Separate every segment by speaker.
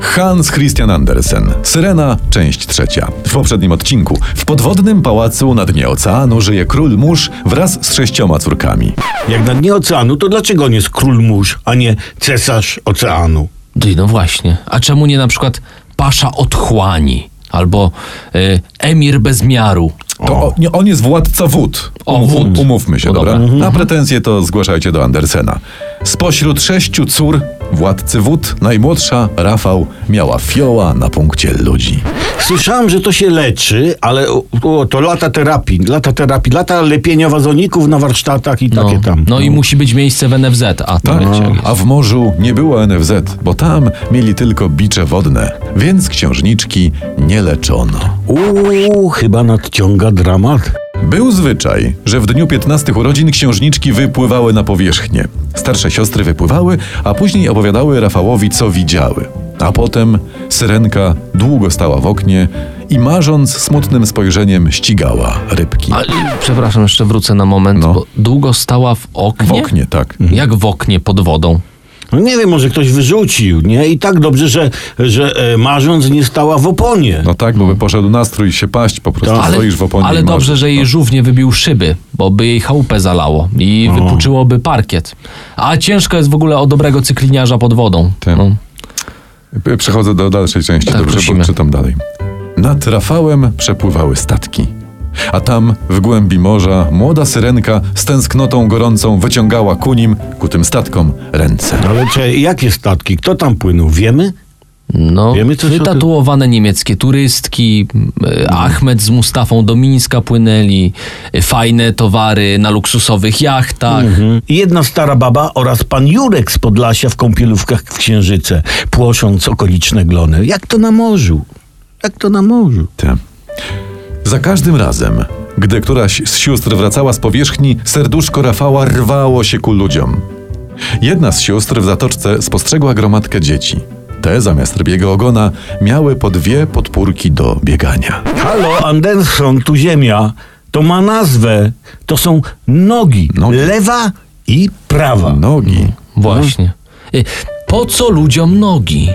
Speaker 1: Hans Christian Andersen. Syrena, część trzecia. W poprzednim odcinku w podwodnym pałacu na dnie oceanu żyje król mórz wraz z sześcioma córkami.
Speaker 2: Jak na dnie oceanu, to dlaczego on jest król mórz, a nie cesarz oceanu?
Speaker 3: Ty, no właśnie. A czemu nie na przykład pasza otchłani? Albo y, emir bez miaru?
Speaker 1: To o, nie, on jest władca wód.
Speaker 3: O, wód.
Speaker 1: Umówmy się,
Speaker 3: No
Speaker 1: dobra?
Speaker 3: dobra.
Speaker 1: Na pretensje to zgłaszajcie do Andersena. Spośród sześciu cór władcy wód, najmłodsza, Rafał, miała fioła na punkcie ludzi.
Speaker 2: Słyszałem, że to się leczy, ale o, o, to lata terapii, lata terapii, lata lepienia wazoników na warsztatach i
Speaker 3: No,
Speaker 2: takie tam.
Speaker 3: no i musi być miejsce w NFZ, a to
Speaker 1: Tak, a w morzu nie było NFZ, bo tam mieli tylko bicze wodne, więc księżniczki nie leczono.
Speaker 2: Uuu, chyba nadciąga dramat.
Speaker 1: Był zwyczaj, że w dniu 15 urodzin księżniczki wypływały na powierzchnię. Starsze siostry wypływały, a później opowiadały Rafałowi, co widziały. A potem syrenka długo stała w oknie i marząc smutnym spojrzeniem ścigała rybki.
Speaker 3: A, y, przepraszam, jeszcze wrócę na moment,
Speaker 1: No.
Speaker 3: bo długo stała w oknie?
Speaker 1: W oknie, tak.
Speaker 3: Jak w oknie pod wodą?
Speaker 2: No nie wiem, może ktoś wyrzucił, nie? I tak dobrze, że, że e, marząc nie stała w oponie.
Speaker 1: No tak, bo by poszedł nastrój się paść, po prostu
Speaker 2: Tak.
Speaker 1: stoisz w oponie
Speaker 3: ale dobrze,
Speaker 1: marzysz.
Speaker 3: że jej żółw nie wybił szyby, bo by jej chałupę zalało i wypuczyłoby parkiet. A ciężko jest w ogóle o dobrego cykliniarza pod wodą.
Speaker 1: Tym.
Speaker 3: No.
Speaker 1: Przechodzę do dalszej części,
Speaker 3: Tak,
Speaker 1: dobrze,
Speaker 3: prosimy.
Speaker 1: bo czytam dalej. Nad Rafałem przepływały statki. A tam, w głębi morza, młoda syrenka z tęsknotą gorącą wyciągała ku nim, ku tym statkom, ręce.
Speaker 2: Ale czy, jakie statki? Kto tam płynął? Wiemy?
Speaker 3: No,
Speaker 2: Wiemy coś
Speaker 3: wytatuowane niemieckie turystki, y, Ahmed z Mustafą do Mińska płynęli, y, fajne towary na luksusowych jachtach.
Speaker 2: Mhm. Jedna stara baba oraz pan Jurek z Podlasia w kąpielówkach w Księżyce, płosząc okoliczne glony. Jak to na morzu? Jak to na morzu?
Speaker 1: Te. Za każdym razem, gdy któraś z sióstr wracała z powierzchni, serduszko Rafała rwało się ku ludziom. Jedna z sióstr w zatoczce spostrzegła gromadkę dzieci. Te, zamiast rybiego ogona, miały po dwie podpórki do biegania.
Speaker 2: Halo, Anderson, tu ziemia. To ma nazwę. To są nogi.
Speaker 1: Nogi.
Speaker 2: Lewa i prawa.
Speaker 1: Nogi.
Speaker 3: Właśnie. Y, Po co ludziom nogi?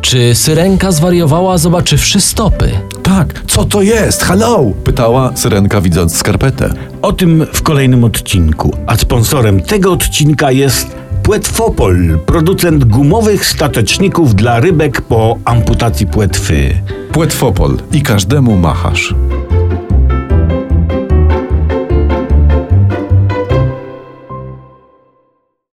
Speaker 3: Czy syrenka zwariowała, zobaczywszy stopy?
Speaker 1: Tak, co to jest? Hello! Pytała syrenka widząc skarpetę.
Speaker 2: O tym w kolejnym odcinku. A sponsorem tego odcinka jest Płetwopol, producent gumowych stateczników dla rybek po amputacji płetwy.
Speaker 1: Płetwopol i każdemu machasz.